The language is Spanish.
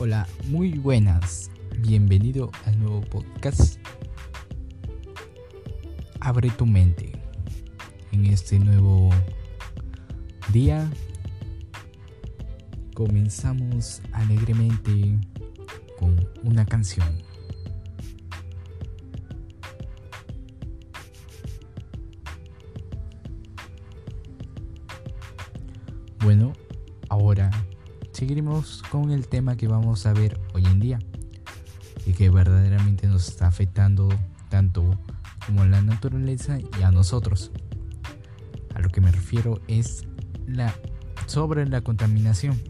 Hola, muy buenas. Bienvenido al nuevo podcast. Abre tu mente. En este nuevo día comenzamos alegremente con una canción. Bueno, ahora seguiremos con el tema que vamos a ver hoy en día y que verdaderamente nos está afectando tanto como a la naturaleza y a nosotros. A lo que me refiero es la sobre la contaminación.